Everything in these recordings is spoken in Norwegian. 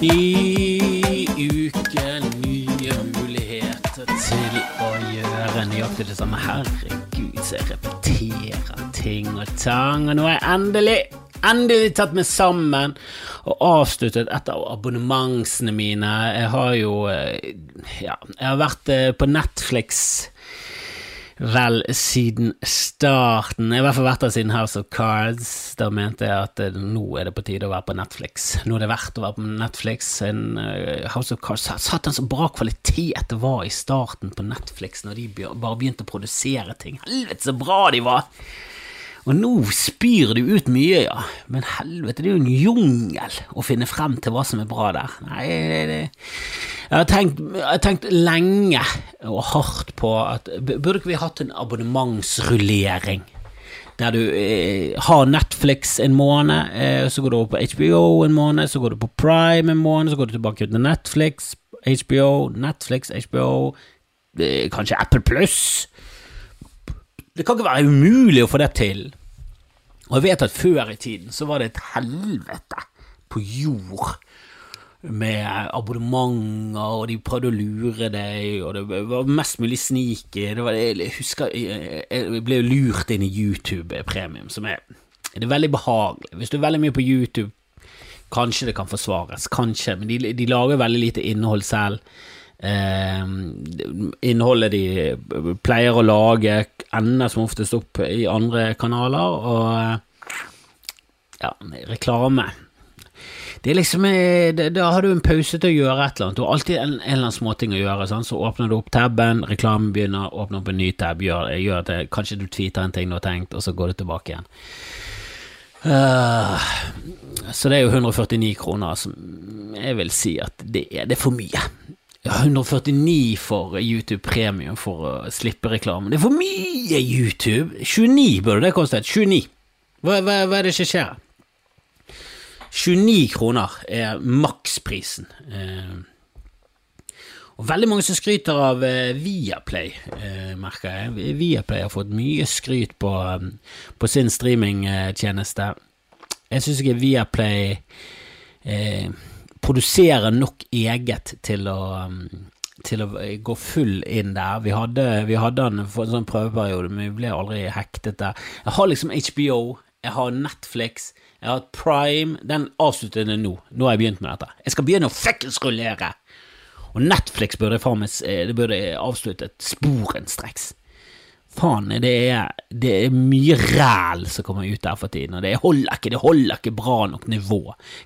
Ny uke, nye muligheter til å gjøre nøyaktig det samme. Herregud, så jeg repeterer ting og tang. Og nå har jeg endelig, endelig tatt meg sammen og avsluttet et av abonnementsene mine. Jeg har jo eh, Ja, jeg har vært eh, på Netflix vel siden starten. Jeg har i hvert fall vært der siden House of Cards. Da mente jeg at eh, nå er det på tide å være på Netflix. Nå er det verdt å være på Netflix. En, uh, House of Cards satt en så bra kvalitet det var i starten på Netflix, når de bare begynte å produsere ting. Helvete, så bra de var! Og nå spyr du ut mye, ja, men helvete, det er jo en jungel å finne frem til hva som er bra der. Nei, det, det. Jeg, har tenkt, jeg har tenkt lenge og hardt på at burde ikke vi hatt en abonnementsrullering? Der du eh, har Netflix en måned, eh, så går du over på HBO en måned, så går du på Prime en måned, så går du tilbake til Netflix, HBO, Netflix, HBO, eh, kanskje Apple Pluss. Det kan ikke være umulig å få det til. Og jeg vet at før i tiden så var det et helvete på jord med abonnementer, og de prøvde å lure deg, og det var mest mulig sniky. Jeg husker jeg, ble lurt inn i YouTube-premium, som er, det er veldig behagelig. Hvis du er veldig mye på YouTube, kanskje det kan forsvares, kanskje, men de, de lager veldig lite innhold selv. Eh, innholdet de pleier å lage, ender som oftest opp i andre kanaler, og eh, ja, reklame. Det er liksom, eh, Da har du en pause til å gjøre et eller annet. Du har alltid en, en eller annen småting å gjøre. Sånn, Så åpner du opp taben, reklamen begynner, åpner opp en ny tab, gjør, gjør det, kanskje du tweeter en ting du har tenkt, og så går du tilbake igjen. Uh, så det er jo 149 kroner, som jeg vil si at det er, det er for mye. Ja, 149 for YouTube Premium for å slippe reklame. Det er for mye YouTube! 29 burde det kostet. 29. Hva, hva, hva er det som skjer? 29 kroner er maksprisen. Eh, og veldig mange som skryter av eh, Viaplay, eh, merker jeg. Viaplay har fått mye skryt på, på sin streamingtjeneste. Jeg syns ikke Viaplay eh, produserer nok eget til å um, til å gå full inn der. Vi hadde, vi hadde en, en sånn prøveperiode, men vi ble aldri hektet der. Jeg har liksom HBO, jeg har Netflix, jeg har Prime. Den avslutter jeg nå. Nå har jeg begynt med dette. Jeg skal begynne å fuckings rullere! Og Netflix burde jeg eh, det burde avsluttet sporenstreks. Faen, det er, det er mye ræl som kommer ut der for tiden, og det holder ikke, det holder ikke bra nok nivå.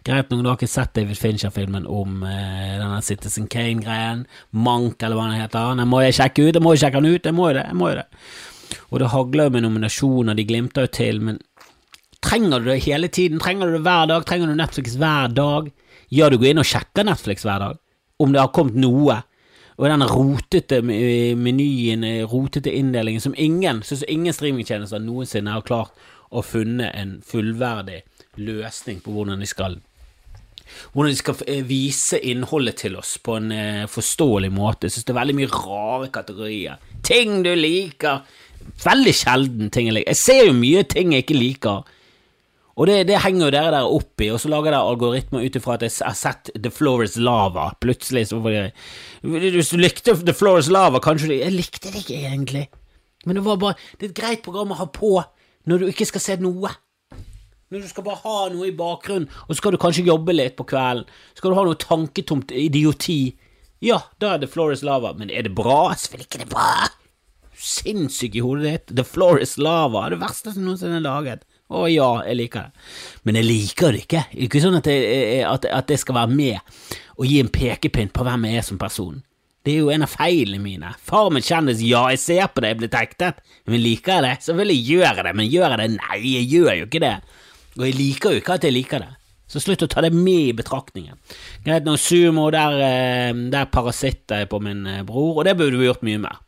Greit nok, du har ikke sett David Fincher-filmen om eh, denne Citizen Kane-greien, Mank, eller hva den heter. Den må jeg sjekke ut, jeg må jo sjekke den ut, jeg må jo det, jeg må jo det. Og det hagler jo med nominasjoner, de glimter jo til, men trenger du det hele tiden? Trenger du det hver dag? Trenger du Netflix hver dag? Ja, du går inn og sjekker Netflix hver dag, om det har kommet noe. Og den rotete menyen, eh, rotete inndelingen som ingen, synes ingen streamingtjenester noensinne har klart å funne en fullverdig løsning på hvordan de skal hvordan de skal eh, vise innholdet til oss på en eh, forståelig måte. Jeg synes det er veldig mye rare kategorier. Ting du liker. Veldig sjelden ting jeg liker. Jeg ser jo mye ting jeg ikke liker. Og det, det henger jo dere der oppi, og så lager dere algoritmer ut ifra at jeg har sett The Floor is Lava. Plutselig så det Hvis du likte The Floor is Lava, kanskje du Jeg likte det ikke egentlig, men det var bare Det er et greit program å ha på når du ikke skal se noe. Når du skal bare ha noe i bakgrunnen, og så skal du kanskje jobbe litt på kvelden. Skal du ha noe tanketomt idioti. Ja, da er The Floor is Lava, men er det bra? Selvfølgelig ikke det bra! Sinnssyk i hodet ditt. The Floor is Lava er det verste som noensinne er laget. Å ja, jeg liker det. Men jeg liker det ikke. Ikke sånn at jeg, at, at jeg, skal være med og gi en pekepinn på hvem jeg er som person. Det er jo en av feilene mine. Far min kjendis, ja, jeg ser på det, jeg blir tektet. Men liker jeg det? Selvfølgelig gjør jeg det, men gjør jeg det? Nei, jeg gjør jo ikke det. Og jeg liker jo ikke at jeg liker det. Så slutt å ta det med i betraktningen. Greit nok, sumo, der, eh, der parasitter jeg på min eh, bror, og det burde vi gjort mye mer.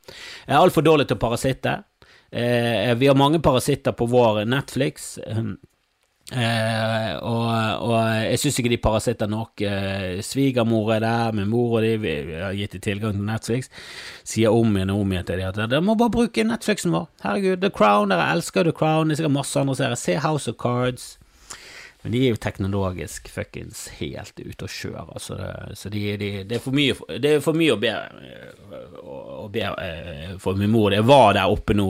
Jeg er altfor dårlig til å parasitte. Eh, vi har mange parasitter på vår Netflix. eh, Eh, og, og jeg syns ikke de parasitter nok. Eh, Svigermor er der med mor og de, vi har gitt dem tilgang til Netflix. Sier om igjen og om igjen til de at de må bare bruke Netflixen vår. Herregud, The Crown, dere elsker The Crown. Det er sikkert masse andre serier. Se House of Cards. Men de er jo teknologisk fuckings helt ute å kjøre, altså. Det, så de, de, det, er for mye, det er for mye å be, å be for min mor. Jeg var der oppe nå.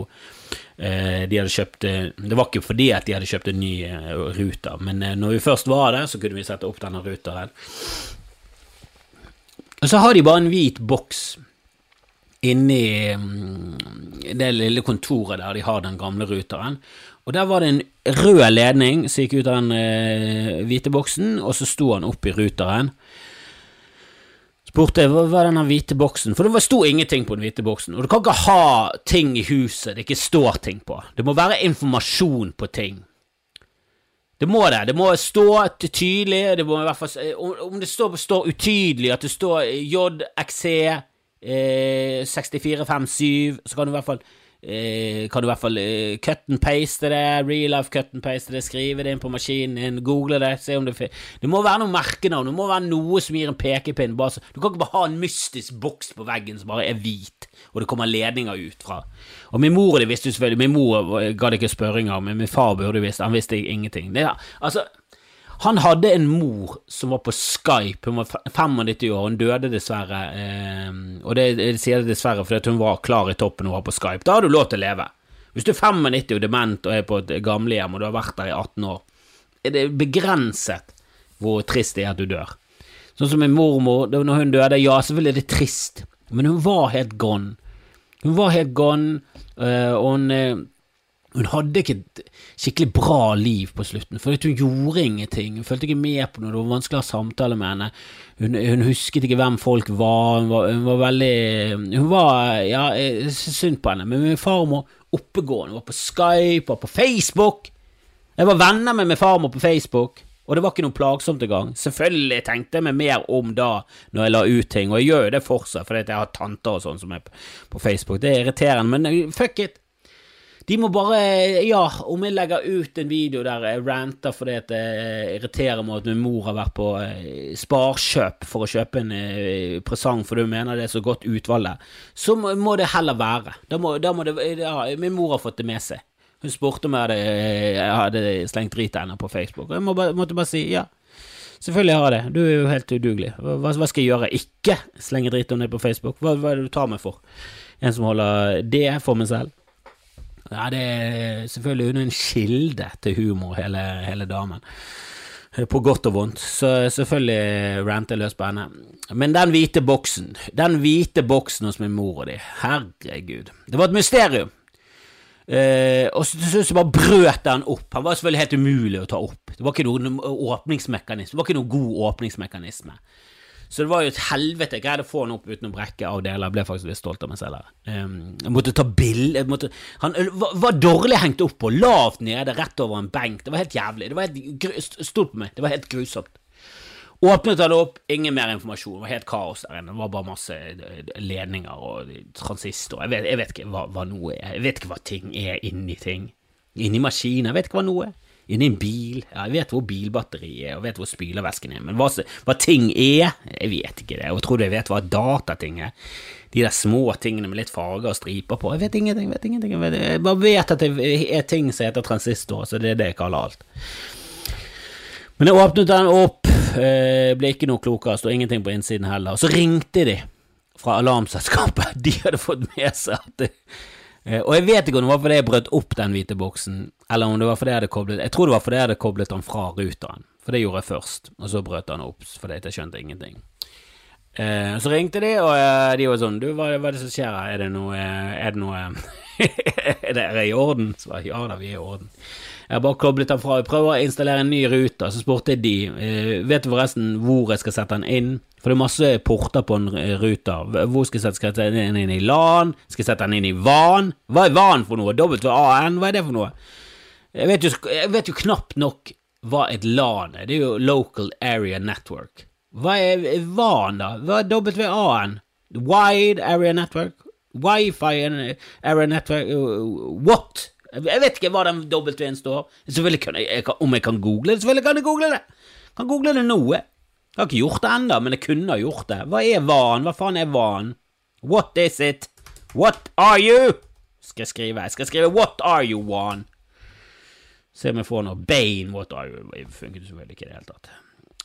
De hadde kjøpt Det var ikke fordi at de hadde kjøpt en ny ruter, men når vi først var der, så kunne vi sette opp denne ruteren. Og så har de bare en hvit boks inni mm, det lille kontoret der de har den gamle ruteren. Og der var det en rød ledning som gikk ut av den eh, hvite boksen, og så sto han opp i ruteren. Spurte hva var denne hvite boksen, for det sto ingenting på den hvite boksen. Og du kan ikke ha ting i huset det ikke står ting på. Det må være informasjon på ting. Det må det. Det må stå tydelig. Det må i hvert fall, om det står, står utydelig, at det står JXC eh, 6457, så kan du i hvert fall eh, kan du i hvert fall eh, cut and paste det, real life cut and paste det, skrive det inn på maskinen din, google det, se om det Det må være noe merkenavn, det må være noe som gir en pekepinn. Bare, du kan ikke bare ha en mystisk boks på veggen som bare er hvit, og det kommer ledninger ut fra. Og min mor det visste jo selvfølgelig, min mor ga det ikke spørringer, men min far burde visst, han visste ingenting. Det, altså han hadde en mor som var på Skype, hun var 95 år, hun døde dessverre. Eh, og det, jeg sier det dessverre fordi hun var klar i toppen og var på Skype. Da har du lov til å leve. Hvis du er 95 og dement og er på et gamlehjem og du har vært der i 18 år, er det begrenset hvor trist det er at du dør. Sånn som min mormor, når hun døde, ja, selvfølgelig er det trist, men hun var helt gone. Hun var helt gone, eh, og hun eh, hun hadde ikke et skikkelig bra liv på slutten, for hun gjorde ingenting. Hun følte ikke med på noe, det var vanskelig å ha samtale med henne. Hun, hun, husket ikke hvem folk var, hun var, hun var veldig Hun var Ja, synd på henne, men min farmor oppegående, var på Skype og på Facebook. Jeg var venner med min farmor på Facebook. Og det var ikke noe plagsomt engang. Selvfølgelig tenkte jeg meg mer om da når jeg la ut ting, og jeg gjør jo det fortsatt fordi jeg har tanter og sånn som er på Facebook. Det er irriterende, men fuck it. De må bare Ja, om jeg legger ut en video der jeg ranter fordi det irriterer meg at min mor har vært på eh, Sparkjøp for å kjøpe en eh, presang fordi hun mener det er så godt utvalg der, så må det heller være. Da må, da må det, ja, min mor har fått det med seg. Hun spurte om jeg hadde, jeg hadde slengt drit av henne på Facebook, og jeg må måtte bare si ja. Selvfølgelig har jeg det. Du er jo helt udugelig. Hva, hva skal jeg gjøre? Ikke slenge drit om det på Facebook? Hva, hva er det du tar meg for? En som holder det for meg selv? Ja, det er selvfølgelig hun er en kilde til humor, hele, hele damen. På godt og vondt. Så selvfølgelig ranter løs på henne. Men den hvite boksen, den hvite boksen hos min mor og de, herregud. Det var et mysterium. Eh, og så til slutt bare brøt den opp. Han var selvfølgelig helt umulig å ta opp. Det var ikke noen åpningsmekanisme. Det var ikke noen god åpningsmekanisme. Så det var jo et helvete. Jeg greide å få han opp uten å brekke av deler. Jeg ble faktisk litt stolt av meg selv. Um, jeg måtte ta bilde Han var, dårlig hengt opp på, lavt nede, rett over en benk. Det var helt jævlig. Det var helt Stolt på meg. Det var helt grusomt. Åpnet han opp, ingen mer informasjon. Det var helt kaos der inne. Det var bare masse ledninger og transistorer. Jeg jeg vet ikke hva, hva, noe er. Jeg vet ikke hva ting er inni ting. Inni maskiner. Jeg vet ikke hva noe er inni en bil. Ja, jeg vet hvor bilbatteriet er, og vet hvor spylervæsken er, men hva, hva, ting er, jeg vet ikke det. Og tror jeg vet hva datating er. De der små tingene med litt farger og striper på. Jeg vet ingenting. vet ingenting. Jeg, vet, jeg bare vet at det er ting som heter transistor, så det er det jeg kaller alt. Men jeg åpnet den opp, eh, ble ikke noe klokere, sto ingenting på innsiden heller. Og så ringte de fra alarmselskapet. De hadde fått med seg at det og jeg vet ikke om det var fordi jeg brøt opp den hvite boksen, eller om det var fordi jeg hadde koblet Jeg tror det var fordi jeg hadde koblet den fra ruteren, for det gjorde jeg først, og så brøt han opp fordi jeg skjønte ingenting. Eh, så ringte de, og eh, de var sånn Du, hva, hva er det som skjer her? Er det noe Er det noe Er dere i orden? Så var ja da, vi er i orden. Jeg har bare koblet den fra. Jeg prøver å installere en ny ruter. Så spurte jeg de eh, Vet du forresten hvor jeg skal sette den inn. For det er masse porter på en ruter. Hvor skal jeg sette den inn? i LAN? Skal jeg sette den inn i VAN? Hva er VAN for noe? WAN? Hva er det for noe? Jeg vet jo, jeg vet jo knapt nok hva et LAN er. Det er jo Local Area Network. Hva er VAN, da? Hva er WAN? Wide Area Network? Wifi Area Network? What? Jeg vet ikke hva den W-en står. Selvfølgelig Om jeg kan google det? Selvfølgelig kan jeg google det! Kan google det noe. Jeg har ikke gjort det ennå, men jeg kunne ha gjort det. Hva er van? Hva faen er van? What is it? What are you? Skal jeg skrive. Jeg skal skrive What are you, Van? Se om jeg får noe. Bane, what are you? Det funket selvfølgelig ikke i det hele tatt.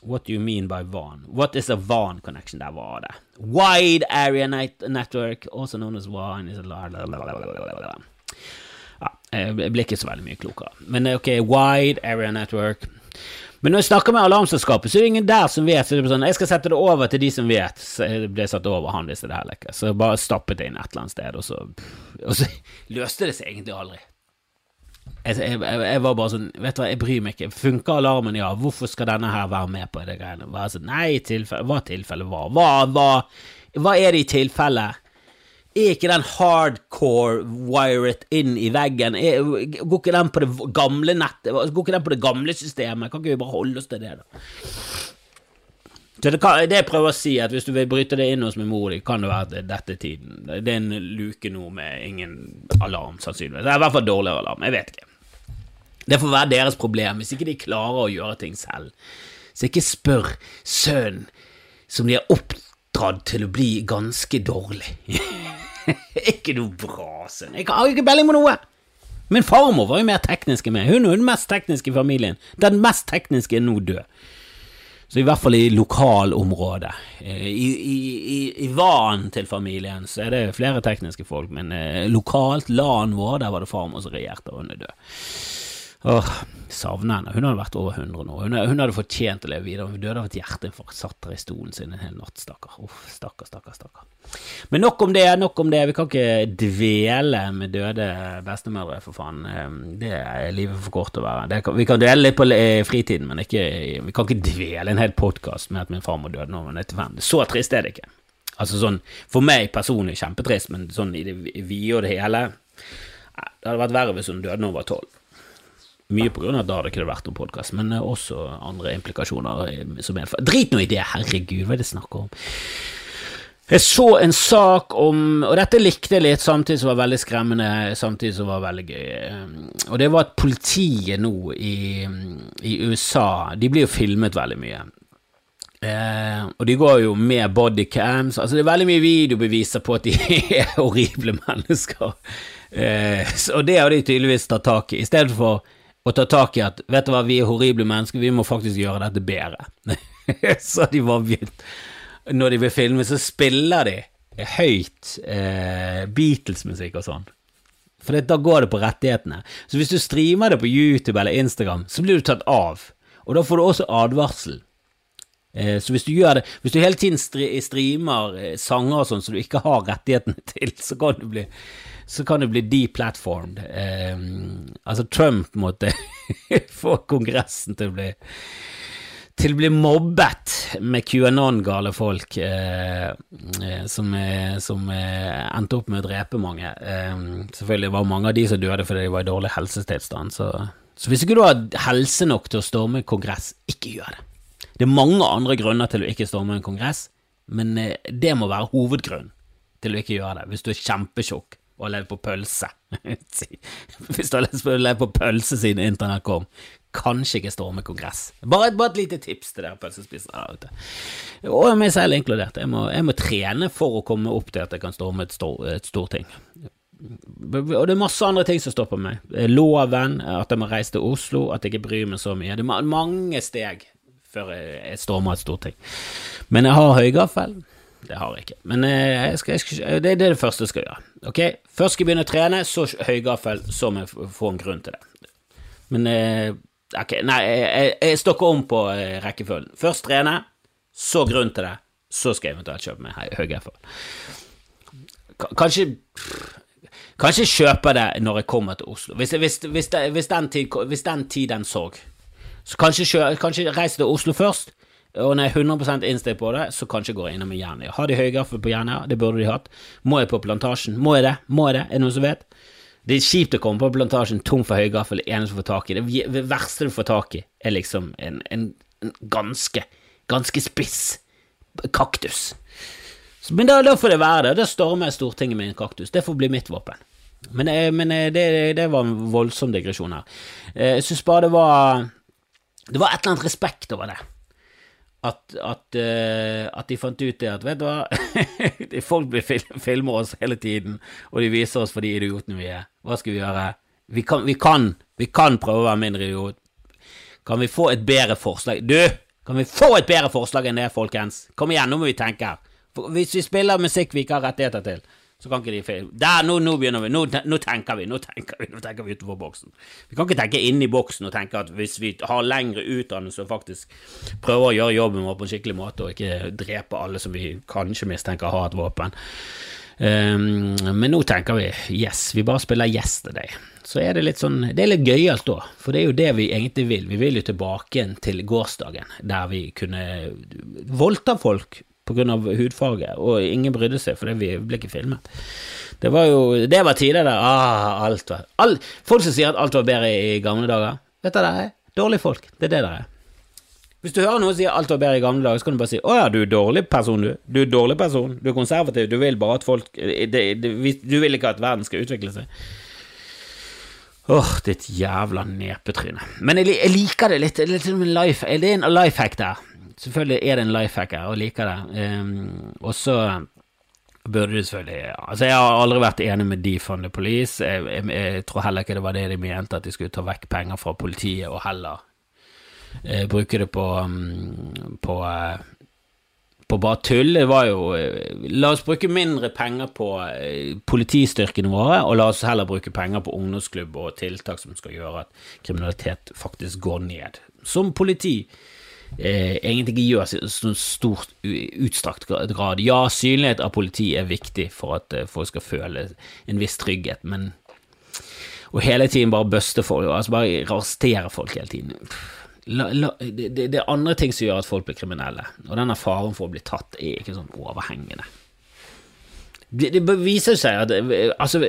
What do you mean by van? What is a van connection? Der var det. Wide Area Network, also known as van, Is ja, jeg blir ikke så veldig mye klokere. Men ok, Wide Area Network. Men når jeg snakker med alarmselskapet, så er det ingen der som vet. Så det er sånn, jeg skal sette det over til de som vet. Så det ble satt over han hvis det her lekker. Så jeg bare stappet det inn et eller annet sted, og så, og så løste det seg egentlig aldri. Jeg, jeg, jeg, var bare sånn Vet du hva, jeg bryr meg ikke. Funker alarmen, ja. Hvorfor skal denne her være med på det greiene? Bare sånn, nei, tilfelle, hva tilfellet var. Hva, hva, hva er det i tilfelle? Er ikke den hardcore wired inn i veggen? Er, går ikke den på det gamle nettet? Går ikke den på det gamle systemet? Kan ikke vi bare holde oss til det, da? Så det, kan, det jeg prøver å si, at hvis du vil bryte det inn hos min mor, kan det være dette tiden. Det er en luke nå med ingen alarm, sannsynligvis. Det er i hvert fall dårligere alarm. Jeg vet ikke. Det får være deres problem hvis ikke de klarer å gjøre ting selv. Så ikke spør sønnen som de har oppdratt til å bli ganske dårlig. ikke noe bra, sønn. Jeg har ikke belling på noe. Min farmor var jo mer teknisk enn meg. Hun er den mest tekniske i familien. Den mest tekniske er nå død. Så i hvert fall i lokalområdet. Eh, I, i, i, i vanen til familien så er det flere tekniske folk, men eh, lokalt, LAN vår, der var det farmor som regjerte, og hun er død. Åh, savner henne. Hun hadde vært over 100 nå. Hun, hun hadde fortjent å leve videre. Hun døde av et hjerteinfarkt. Satt der i stolen sin en hel natt, stakkar. Uff, stakkar, stakkar, stakkar. Men nok om det, nok om det. Vi kan ikke dvele med døde bestemødre, for faen. Ehm, det er livet for kort å være. Kan, vi kan dvele litt på fritiden, men ikke, vi kan ikke dvele en hel podkast med at min farmor døde nå hun var 95. Så trist er det ikke. Altså sånn, For meg personlig kjempetrist, men sånn i det vide og det hele Det hadde vært verre hvis hun døde da hun var tolv. Mye på grunn av at da hadde ikke det vært noen podkast, men eh, også andre implikasjoner eh, som medfører Drit nå i det, herregud, hva er det snakk om? Jeg så en sak om Og dette likte jeg litt, samtidig som var veldig skremmende, samtidig som var veldig gøy. Eh, og det var at politiet nå i, i USA De blir jo filmet veldig mye. Eh, og de går jo med bodycams. Altså det er veldig mye videobeviser på at de er horrible mennesker. Eh, og det har de tydeligvis tatt tak i, i stedet for og ta tak i at vet du hva, vi er horrible mennesker, vi må faktisk gjøre dette bedre. så de var begynt Når de vil filme, så spiller de høyt eh, Beatles-musikk og sånn. For da går det på rettighetene. Så hvis du streamer det på YouTube eller Instagram, så blir du tatt av. Og da får du også advarsel. Eh, så hvis du gjør det Hvis du hele tiden streamer eh, sanger og sånn som du ikke har rettighetene til, så kan du bli så kan det bli deplatformed. Eh, altså, Trump måtte få Kongressen til å bli til å bli mobbet med QAnon-gale folk eh, eh som, eh, som eh, endte opp med å drepe mange. Eh, selvfølgelig var mange av de som døde fordi de var i dårlig helsetilstand. Så, så hvis ikke du har helse nok til å storme en kongress, ikke gjør det. Det er mange andre grunner til å ikke storme en kongress, men det må være hovedgrunnen til å ikke gjøre det, hvis du er kjempetjukk og har levd på pølse. Hvis du har levd på pølse siden internett kom, kanskje ikke storme kongress. Bare, bare, et lite tips til dere pølsespisere der ute. Og meg selv inkludert. Jeg må, jeg må, trene for å komme opp til at jeg kan storme et, stor, et storting. Og det er masse andre ting som stopper meg. Loven, at jeg må reise til Oslo, at jeg ikke bryr meg så mye. Det er mange steg før jeg stormer et storting. Men jeg har høygaffel. Det har jeg ikke. Men eh, jeg skal, jeg skal, det, det, er det første jeg skal gjøre. Ok, Først skal jeg begynne å trene, så høygaffel, så må jeg få en grunn til det. Men eh, ok, nei, jeg, jeg stokker om på eh, rekkefølgen. Først trene, så grunn til det, så skal jeg eventuelt kjøpe meg høygaffel. Kanskje Kanskje kjøpe det når jeg kommer til Oslo. Hvis, hvis, hvis, hvis den, tid, den tid den sorg. Så kanskje, kanskje reise til Oslo først og når jeg er 100% innstilt på det, så kanskje går jeg innom en Jernia. Har de høygaffel på Jernia? Det burde de hatt. Må jeg på Plantasjen? Må jeg det? Må jeg det? Er det noen som vet? Det er kjipt å komme på Plantasjen tom for høygaffel, det eneste du får tak i. Det verste du får tak i, er liksom en, en, en ganske, ganske spiss kaktus. Men da, da, får det være det. Da stormer jeg Stortinget med en kaktus. Det får bli mitt våpen. Men, eh, men eh, det, det, var en voldsom digresjon her. Eh, jeg syns bare det var Det var et eller annet respekt over det at, at, uh, at, de fant ut det at vet du hva, folk blir fil filmer oss hele tiden, og de viser oss for de idiotene vi er. Hva skal vi gjøre? Vi kan, vi kan, vi kan prøve å være mindre idiot. Kan vi få et bedre forslag? Du, kan vi få et bedre forslag enn det, folkens? Kom igjen, nå må vi tenke. For hvis vi spiller musikk vi ikke har rettigheter til, så kan ikke de feil. Der, nå, nå begynner vi. Nå, nå, tenker vi. Nå tenker vi Nå tenker vi utenfor boksen. Vi kan ikke tenke inni boksen og tenke at hvis vi har lengre utdannelse og faktisk prøver å gjøre jobben vår på en skikkelig måte og ikke drepe alle som vi kanskje mistenker har et våpen um, Men nå tenker vi yes, vi bare spiller Yes til deg. Så er det litt sånn Det er litt gøyalt da, for det er jo det vi egentlig vil. Vi vil jo tilbake til gårsdagen, der vi kunne voldta folk pga. hudfarge, og ingen brydde seg fordi vi ble ikke filmet. Det var jo Det var tider der ah, alt var all, Folk som sier at alt var bedre i gamle dager, vet du det er? Dårlige folk. Det er det det er. Hvis du hører noen si alt var bedre i gamle dager, så kan du bare si 'Å ja, du er dårlig person, du. Du er dårlig person. Du er konservativ. Du vil bare at folk det, det, Du vil ikke at verden skal utvikle seg'. Åh, oh, ditt jævla nepetryne. Men jeg, jeg, liker det litt. Det litt life, det er en life hack der. Selvfølgelig er det en life hack her, og liker det. Um, og så burde du selvfølgelig Altså, jeg har aldri vært enig med Defund the Police. Jeg, jeg, jeg, tror heller ikke det var det de mente, at de skulle ta vekk penger fra politiet og heller uh, bruke det på, um, på uh, på bare tull. Det var jo uh, La oss bruke mindre penger på politistyrkene våre, og la oss heller bruke penger på ungdomsklubb og tiltak som skal gjøre at kriminalitet faktisk går ned. Som politi eh, egentlig ikke gjøres i så stort utstrakt grad. Ja, synlighet av politi er viktig for at eh, folk skal føle en viss trygghet, men å hele tiden bare bøste folk, altså bare arrestere folk hele tiden la, la, det, det, er andre ting som gjør at folk blir kriminelle, og denne faren for å bli tatt er ikke sånn overhengende. Det, det viser seg at altså,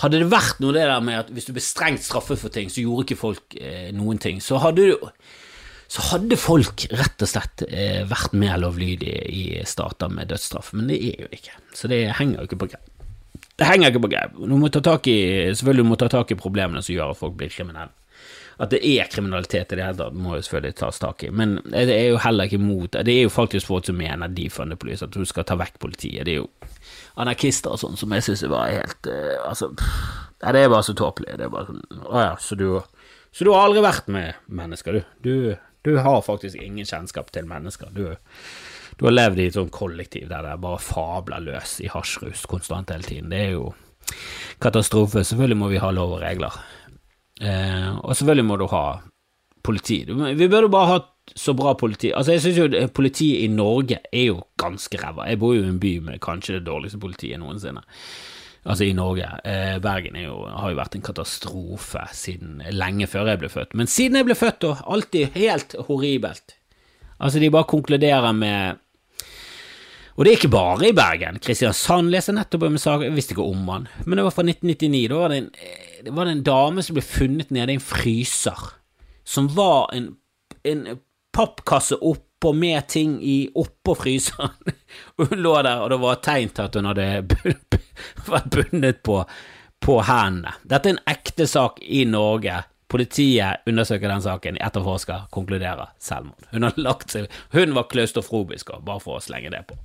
Hadde det vært noe det der med at hvis du ble strengt straffet for ting, så gjorde ikke folk eh, noen ting, så hadde du så hadde folk rett og slett eh, vært mer lovlydige i stater med dødsstraff, men det er jo ikke. Så det henger jo ikke på greip. Det henger ikke på greip. Du må ta tak i, selvfølgelig må ta tak i problemene som gjør at folk blir kriminelle. At det er kriminalitet i det hele tatt, må jo selvfølgelig tas tak i, men det er jo heller ikke imot Det er jo faktisk folk som mener de funnet politi, at du skal ta vekk politiet. Det er jo anarkister og sånn som jeg syns var helt uh, Altså, nei, det er bare så tåpelig. Det er bare sånn Å ja, så du, så du har aldri vært med mennesker, du? Du du har faktisk ingen kjennskap til mennesker. Du, du har levd i et sånt kollektiv der det er bare fabler løs i hasjrus konstant hele tiden. Det er jo katastrofe. Selvfølgelig må vi ha lov og regler. Eh, og selvfølgelig må du ha politi. Vi burde bare ha så bra politi. Altså, jeg synes jo politiet i Norge er jo ganske ræva. Jeg bor jo i en by med kanskje det dårligste politiet noensinne altså i Norge. Eh, Bergen jo, har jo vært en katastrofe siden lenge før jeg ble født. Men siden jeg ble født, og alltid helt horribelt. Altså, de bare konkluderer med Og det er ikke bare i Bergen. Kristiansand leser nettopp om en sak, jeg visste ikke om han, men det var fra 1999. Da var det en, det var en dame som ble funnet nede i en fryser, som var en, en pappkasse opp oppå med ting i oppå fryseren. Og hun lå der, og det var tegn til at hun hadde vært bundet på, på hendene. Dette er en ekte sak i Norge. Politiet undersøker den saken, etterforsker, konkluderer selvmord. Hun har lagt seg Hun var klaustrofobisk, bare for å slenge det på.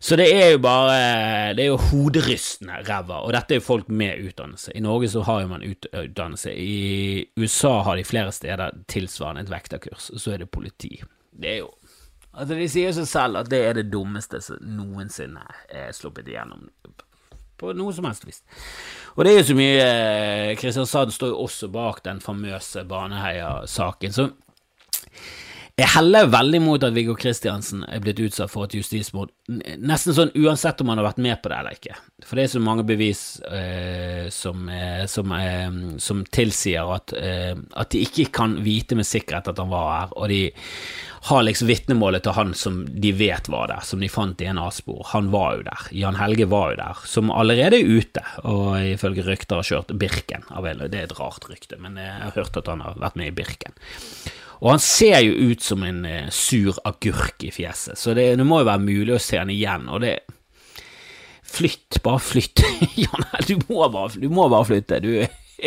Så det er jo bare Det er jo hoderystende ræva, og dette er jo folk med utdannelse. I Norge så har jo man utdannelse. I USA har de flere steder tilsvarende et vekterkurs, så er det politi. Det er jo Altså, de sier seg selv at det er det dummeste som noensinne er sluppet igjennom på noe som helst vis. Og det er jo så mye eh, Kristiansand står jo også bak den famøse Baneheia-saken, så jeg heller veldig mot at Viggo Kristiansen er blitt utsatt for et justismord, nesten sånn uansett om han har vært med på det eller ikke. For det er så mange bevis eh, som, eh, som, eh, som, tilsier at, eh, at, de ikke kan vite med sikkerhet at han var her, og de har liksom vitnemålet til han som de vet var der, som de fant i en A-spor. Han var jo der. Jan Helge var jo der, som allerede er ute, og ifølge rykter har kjørt Birken. Det er et rart rykte, men jeg har hørt at han har vært med i Birken. Og han ser jo ut som en eh, sur agurk i fjeset, så det, det, må jo være mulig å se han igjen, og det Flytt, bare flytt. Jan, du må bare, du må bare flytte. Du,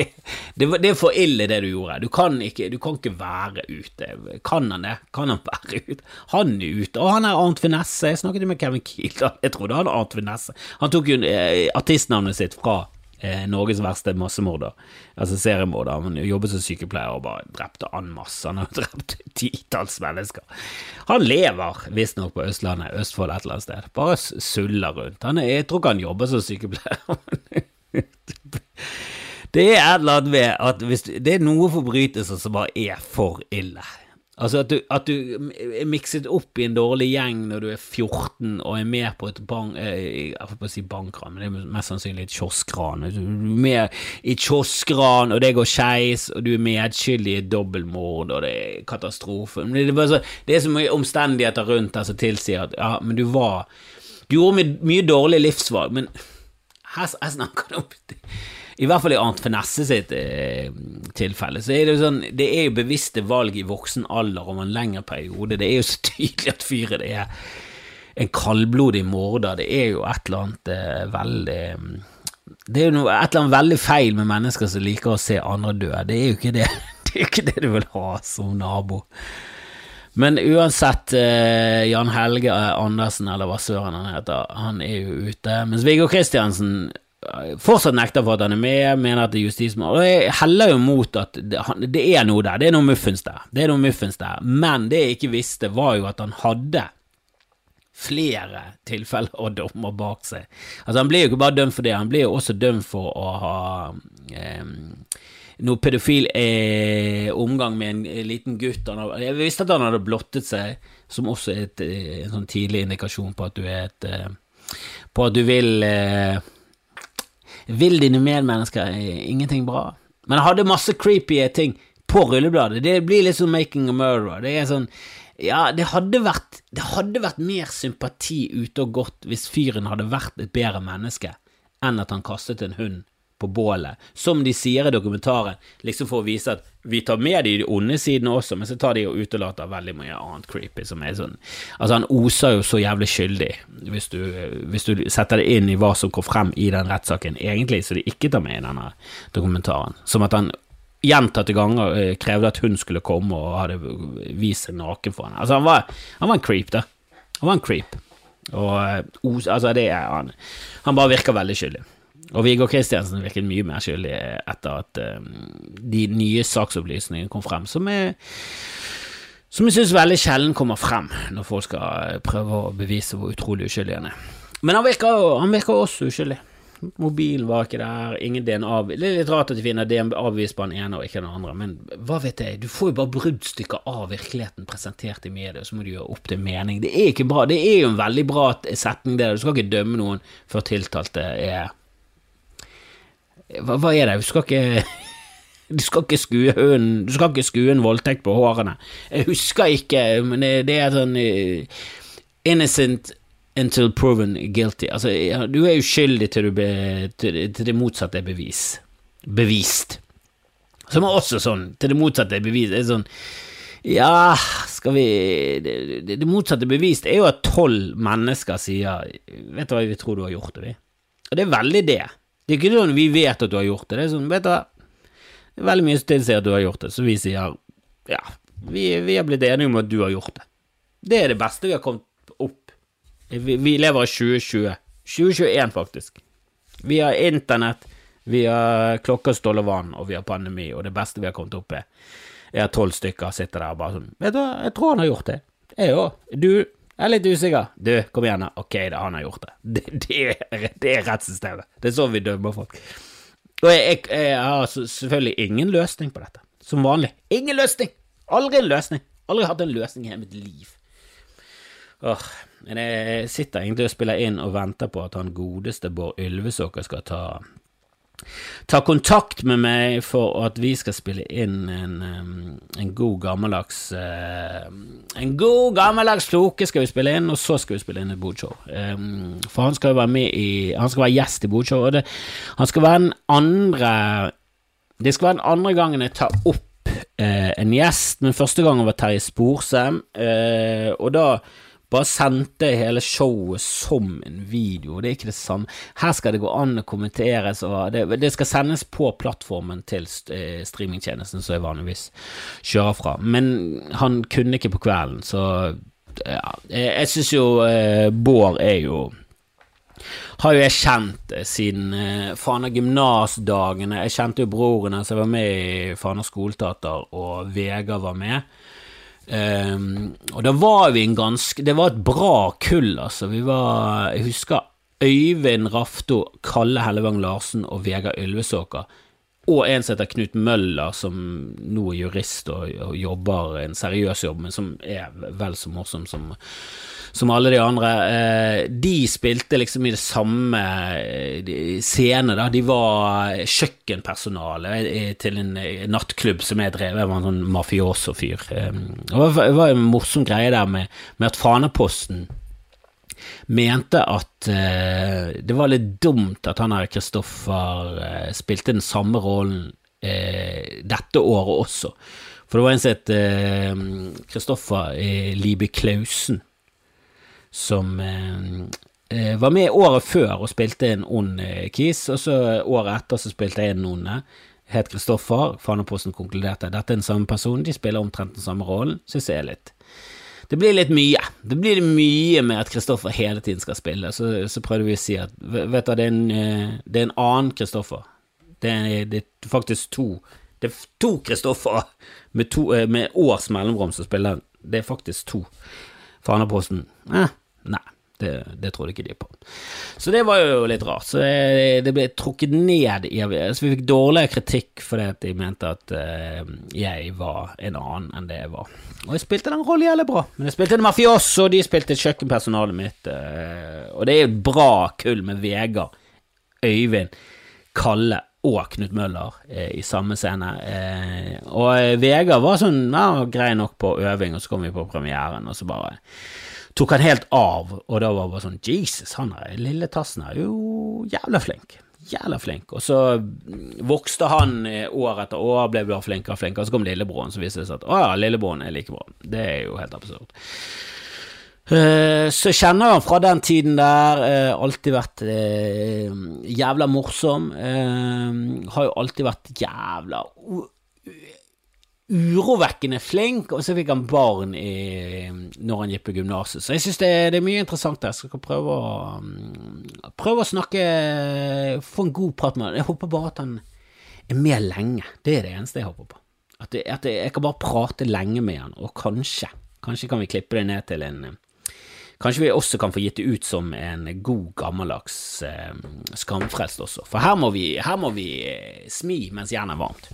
det, det, er for ille, det du gjorde. Du kan ikke, du kan ikke være ute. Kan han det? Kan han være ute? Han er ute. Og han er Arnt Finesse. Jeg snakket med Kevin Kiel, jeg trodde han var Arnt Finesse. Han tok jo eh, artistnavnet sitt fra Norges verste massemorder, altså seriemorder. Han jobbet som sykepleier og bare drepte an masse. Han har drept titalls mennesker. Han lever visstnok på Østlandet, Østfold et eller annet sted. Bare suller rundt. Er, jeg tror ikke han jobber som sykepleier. det er et eller annet med at hvis, det er noen forbrytelser som bare er for ille. Altså at du, at du, er mikset opp i en dårlig gjeng når du er 14 og er med på et bank... Eh, jeg får å si bankran, men det er mest sannsynlig et kioskran. Du er med i kioskran, og det går skeis, og du er medskyldig i et dobbeltmord, og det er katastrofe. Det, er bare så, det er så mye omstendigheter rundt her som tilsier at ja, men du var Du gjorde mye dårlige livsvalg, men her, her snakker du om i hvert fall i Arnt Finesse sitt eh, tilfelle, så er det jo sånn Det er jo bevisste valg i voksen alder over en lengre periode. Det er jo så tydelig at fyret er en kaldblodig morder. Det er jo et eller annet eh, veldig Det er jo noe, et eller annet veldig feil med mennesker som liker å se andre dø. Det er jo ikke det, det, er ikke det du vil ha som nabo. Men uansett, eh, Jan Helge Andersen, eller hva søren han heter, han er jo ute. Mens Viggo Kristiansen fortsatt nekter for at han er med, mener at det er justismord. Jeg heller jo mot at det, det, er noe der, det er noe muffens der. Det er noe muffens der. Men det jeg ikke visste, var jo at han hadde flere tilfeller og dommer bak seg. Altså Han blir jo ikke bare dømt for det, han blir jo også dømt for å ha eh, noe pedofil eh, omgang med en liten gutt. Hadde, jeg visste at han hadde blottet seg, som også er et, eh, en sånn tidlig indikasjon på at du er et eh, På at du vil eh, vil dine medmennesker ingenting bra? Men jeg hadde masse creepy ting på rullebladet. Det blir litt sånn Making a Murderer. Det er sånn Ja, det hadde vært, det hadde vært mer sympati ute og gått hvis fyren hadde vært et bedre menneske enn at han kastet en hund på bålet, som de sier i dokumentaren, liksom for å vise at vi tar med de onde sidene også, men så tar de og utelater veldig mye annet creepy som er sånn Altså, han oser jo så jævlig skyldig, hvis du, hvis du setter det inn i hva som går frem i den rettssaken, egentlig, så de ikke tar med i denne dokumentaren. Som at han gjentatte ganger eh, krevde at hun skulle komme og hadde vist seg naken for henne. Altså, han var, han var en creep, da. Han var en creep. Og eh, altså, det er han Han bare virker veldig skyldig. Og Viggo Kristiansen virket mye mer skyldig etter at um, de nye saksopplysningene kom frem, som er som jeg synes veldig sjelden kommer frem når folk skal prøve å bevise hvor utrolig uskyldig han er. Men han virker, han virker også uskyldig. Mobilen var ikke der, ingen DNA Det er litt rart at de finner DNA-bevis på den ene og ikke den andre, men hva vet jeg, du får jo bare bruddstykker av virkeligheten presentert i media, så må du gjøre opp til mening. Det er ikke bra, det er jo en veldig bra setning, det. Du skal ikke dømme noen før tiltalte er hva, hva er det, du skal ikke du skal ikke skue hunden Du skal ikke skue en voldtekt på hårene. Jeg husker ikke, men det, det er sånn uh, Innocent until proven guilty. Altså, du er uskyldig til, du be, til, til det motsatte er bevis. Bevist. Som er også sånn, til det motsatte er bevis. Det er sånn Ja, skal vi Det, det, det motsatte bevist er jo at tolv mennesker sier Vet du hva vi tror du har gjort det, vi? Og det er veldig det. Det er ikke sånn vi vet at du har gjort det. Det er sånn, vet du hva, veldig mye som tilsier at du har gjort det, så vi sier ja, vi, vi har blitt enige om at du har gjort det. Det er det beste vi har kommet opp. Vi, vi lever i 2020. 2021, faktisk. Vi har internett, vi har klokkestoll og vann, og vi har pandemi, og det beste vi har kommet opp med, er at tolv stykker sitter der og bare sånn Vet du hva, jeg tror han har gjort det. Jeg òg. Du, jeg er litt usikker. Du, kom igjen, da. Ok, da, han har gjort det. Det, det, er, det er rettssystemet. Det er sånn vi dømmer folk. Og jeg, jeg, jeg, har selvfølgelig ingen løsning på dette. Som vanlig. Ingen løsning! Aldri en løsning. Aldri hatt en løsning i hele mitt liv. Åh, men jeg sitter egentlig og spiller inn og venter på at han godeste Bård Ylvesåker skal ta ta kontakt med meg for at vi skal spille inn en, en god gammeldags uh, En god gammeldags floke skal vi spille inn, og så skal vi spille inn et bodshow. For han skal jo være med i Han skal være gjest i bodshow, og det, han skal være den andre Det skal være den andre gangen jeg tar opp uh, en gjest, men første gangen var Terje Sporsem, uh, og da bare sendte hele showet som en video. Det er ikke det samme. Her skal det gå an å kommenteres, og det, det skal sendes på plattformen til eh, streamingtjenesten som jeg vanligvis kjører fra. Men han kunne ikke på kvelden, så ja. Jeg syns jo eh, Bård er jo har jo jeg kjent eh, siden eh, Fana gymnasdagene. Jeg kjente jo broren hans, jeg var med i Fana skoleteater, og Vegard var med. Um, og da var vi en ganske Det var et bra kull, altså. Vi var Jeg husker Øyvind Rafto, Kalle Hellevang Larsen og Vegard Ylvesåker. Og en som heter Knut Møller, som nå er jurist og, og jobber en seriøs jobb, men som er vel så morsom som som alle de andre. Eh, de spilte liksom i det samme eh, scene, da. De var kjøkkenpersonale til en nattklubb som jeg drev, jeg var en sånn mafioso-fyr. Eh, det var en morsom greie der med, med at Faneposten mente at det var litt dumt at han her Kristoffer spilte den samme rollen dette året også. For det var en som het Kristoffer Libe Klausen, som eh, eh, var med året før og spilte en ond eh, kis, og så året etter så spilte jeg en onde. Het Kristoffer. Faneposten konkluderte dette er den samme personen, de spiller omtrent den samme rollen, syns jeg litt det blir litt mye. Det blir mye med at Kristoffer hele tiden skal spille. Så, så prøvde vi å si at vet du, det er en, det er en annen Kristoffer. Det, det, er faktisk to. Det er to Kristoffer med, med års mellomrom som spiller. Det er faktisk to. Faneposten eh, nei. Det, det, trodde ikke de på. Så det var jo litt rart. Så det, det ble trukket ned i Så vi fikk dårligere kritikk fordi at de mente at uh, jeg var en annen enn det jeg var. Og jeg spilte den rollen jævlig bra. Men jeg spilte en mafioso, og de spilte kjøkkenpersonalet mitt. Uh, og det er jo et bra kull med Vegard, Øyvind, Kalle og Knut Møller uh, i samme scene. og Vegard var sånn ja, grei nok på øving, og så kom vi på premieren, og så bare tok han helt av, og da var det bare sånn Jesus, han er lille tassen er jo jævla flink. Jævla flink. Og så vokste han eh, år etter år, ble bare flinkere og flinkere, og så kom lillebroren, så viste det seg at å ja, lillebroren er like bra. Det er jo helt absurd. Uh, så kjenner han fra den tiden der, uh, alltid vært jævla morsom. har jo alltid vært jævla urovekkende flink, og så fikk han barn i, når han gikk på gymnaset. Så jeg syns det, det, er mye interessant der. Jeg skal prøve å, um, prøve å snakke Få en god prat med han. Jeg håper bare at han er med lenge. Det er det eneste jeg håper på. At, det, at det, jeg kan bare prate lenge med han, og kanskje, kanskje kan vi klippe det ned til en Kanskje vi også kan få gitt det ut som en god, gammeldags eh, skamfrelst også. For her må vi, her må vi eh, smi mens jernet er varmt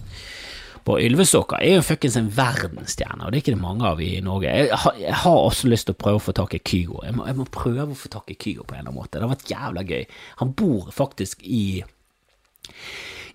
på Ylvesåker er jo fuckings en verdensstjerne, og det er ikke det mange av i Norge. Jeg har, også lyst til å prøve å få tak i Kygo. Jeg må, jeg må, prøve å få tak i Kygo på en eller annen måte. Det har vært jævla gøy. Han bor faktisk i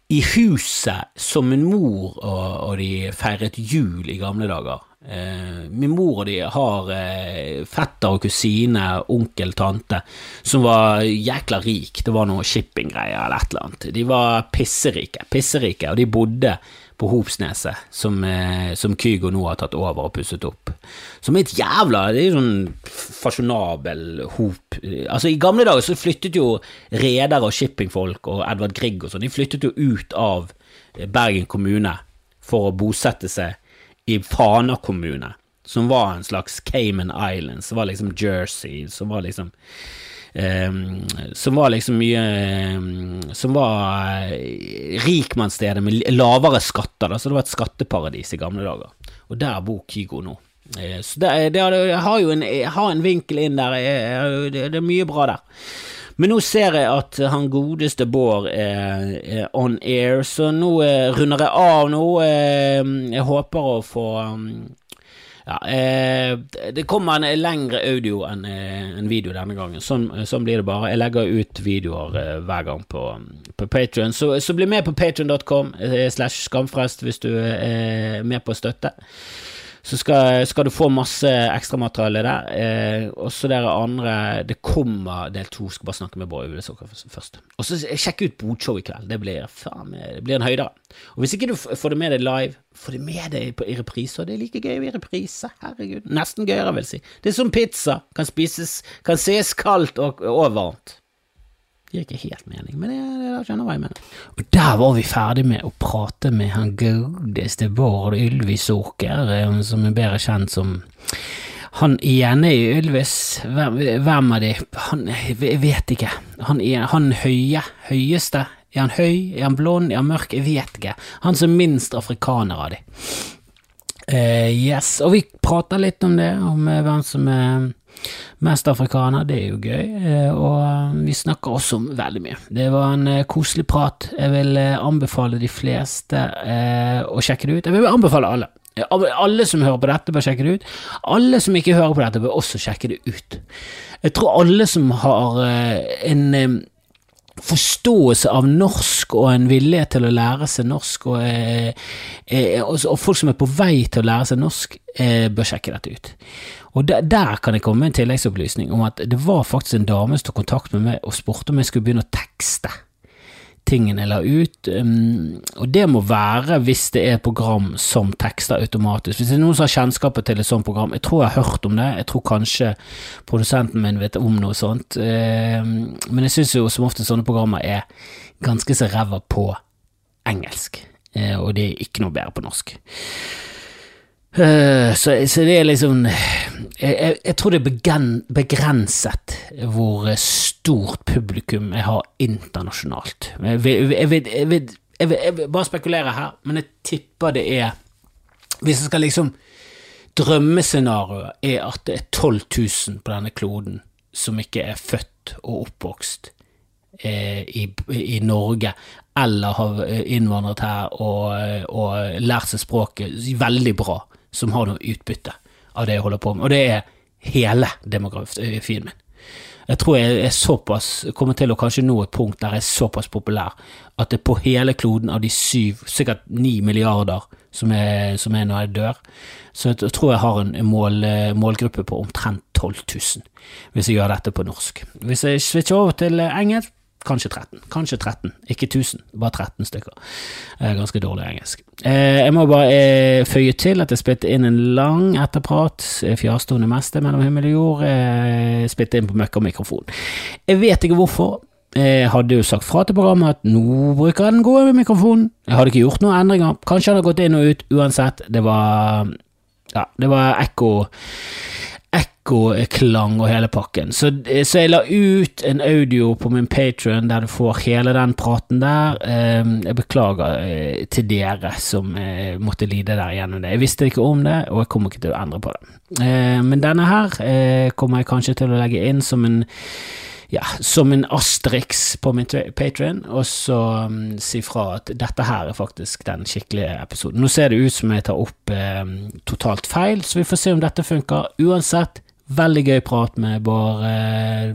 i huset som min mor og, og de feiret jul i gamle dager. Eh, min mor og de har eh, fetter og kusine, onkel, tante, som var jækla rik. Det var noe shippinggreier eller et eller annet. De var pisserike, pisserike, og de bodde på Hopsneset, som, eh, som, Kygo nå har tatt over og pusset opp. Som er et jævla Det er jo sånn fasjonabel hop Altså, i gamle dager så flyttet jo redere og shippingfolk og Edvard Grieg og sånn, de flyttet jo ut av Bergen kommune for å bosette seg i Fana kommune, som var en slags Cayman Islands, som var liksom Jersey, som var liksom som var liksom mye um, Som var uh, rikmannsstedet med lavere skatter, da, så det var et skatteparadis i gamle dager. Og der bor Kygo nå. Uh, så det, det, jeg har jo en, har en vinkel inn der, det, det, er mye bra der. Men nå ser jeg at han godeste Bård er, on air, så nå runder jeg av nå. jeg håper å få ja, eh, det kommer en lengre audio enn eh, en video denne gangen. Sånn, sånn, blir det bare. Jeg legger ut videoer eh, hver gang på, på Patrion. Så, så, bli med på patrion.com eh, slash skamfrest hvis du er med på støtte så skal, skal, du få masse ekstramateriale der. Eh, også dere andre Det kommer del to. Skal bare snakke med Bård Ulesåker først. Og så sjekk ut Bodshow i kveld. Det blir, faen, det blir en høydere. Og hvis ikke du får det med deg live, få det med deg på, i reprise. Det er like gøy i reprise. Herregud. Nesten gøyere, vil jeg si. Det er som pizza. Kan spises, kan ses kaldt og, og varmt. Det gir ikke helt mening, men det, det skjønner hva jeg mener. Og der var vi ferdig med å prate med han godeste Bård Ylvisåker, Åker, som er bedre kjent som Han ene i Ylvis, hvem, hvem av de? Han, jeg vet ikke. Han, han høye, høyeste. Er han høy? Er han blond? Er han mørk? Jeg vet ikke. Han som er minst afrikaner av de. Uh, yes, og vi prater litt om det, om hvem som er mest afrikaner, det er jo gøy, uh, og vi snakker også om veldig mye. Det var en uh, koselig prat. Jeg vil anbefale de fleste å sjekke det ut. Jeg vil anbefale alle. Alle som hører på dette, bør sjekke det ut. Alle som ikke hører på dette, bør også sjekke det ut. Jeg tror alle som har en forståelse av norsk og en vilje til å lære seg norsk, og, eh, eh, og, folk som er på vei til å lære seg norsk, eh, bør sjekke dette ut. Og der, der, kan jeg komme med en tilleggsopplysning om at det var faktisk en dame som tok kontakt med meg og spurte om jeg skulle begynne å tekste tingene jeg la ut. Um, og det må være hvis det er program som tekster automatisk. Hvis det er noen som har kjennskapet til et sånt program, jeg tror jeg har hørt om det, jeg tror kanskje produsenten min vet om noe sånt, um, men jeg syns jo som ofte sånne programmer er ganske så ræva på engelsk, uh, og det er ikke noe bedre på norsk. Uh, så, så, det er liksom jeg, jeg, jeg, tror det er begrenset hvor stort publikum jeg har internasjonalt. Jeg vil, jeg vil bare spekulere her, men jeg tipper det er Hvis jeg skal liksom Drømmescenarioet er at det er 12 000 på denne kloden som ikke er født og oppvokst eh, i, i, Norge, eller har innvandret her og, og lært seg språket veldig bra som har noe utbytte av det jeg holder på med, og det er hele demografien min. Jeg tror jeg er såpass, kommer til å kanskje nå et punkt der jeg er såpass populær at det på hele kloden av de syv, sikkert ni milliarder som er, som er når jeg dør, så jeg tror jeg har en mål, målgruppe på omtrent 12 000, hvis jeg gjør dette på norsk. Hvis jeg switcher over til engelsk, Kanskje 13. Kanskje 13. Ikke 1000, bare 13 stykker. Ganske dårlig engelsk. Eh, jeg må bare eh, føye til at jeg spilte inn en lang etterprat, eh, fjærstående meste mellom himmel og jord, spilte inn på møkka mikrofon. Jeg vet ikke hvorfor. Jeg hadde jo sagt fra til programmet at nå bruker jeg den gode mikrofonen. Jeg hadde ikke gjort noen endringer. Kanskje han hadde gått inn og ut uansett. Det var Ja, det var ekko ekkoklang og hele pakken. Så, så, jeg la ut en audio på min Patrion der du får hele den praten der. Ehm, jeg beklager eh, til dere som eh, måtte lide der gjennom det. Jeg visste ikke om det, og jeg kommer ikke til å endre på det. Ehm, men denne her eh, kommer jeg kanskje til å legge inn som en ja, som en asterix på min Patrion, og så um, si fra at dette her er faktisk den skikkelige episoden. Nå ser det ut som jeg tar opp eh, totalt feil, så vi får se om dette funker. Uansett, Veldig gøy prat med Bård. Eh,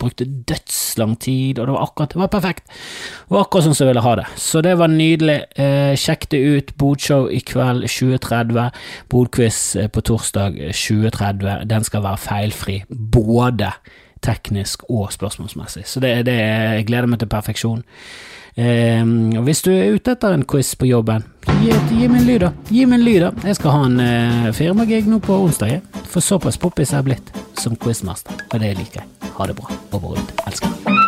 brukte dødslang tid, og det var akkurat Det var perfekt. Det var akkurat sånn som jeg ville ha det. Så det var nydelig. Eh, sjekk det ut. Bodshow i kveld 2030. Bodquiz eh, på torsdag 2030. Den skal være feilfri. Både teknisk og spørsmålsmessig. Så det, det jeg gleder meg til perfeksjon. Eh, hvis du er ute etter en quiz på jobben, gi, gi meg en lyd, da. Gi meg en lyd, da. Jeg skal ha en eh, firmagig nå på onsdag. For såpass poppis er jeg blitt som quizmaster, og det liker jeg. Ha det bra. Over og ut. Elsker.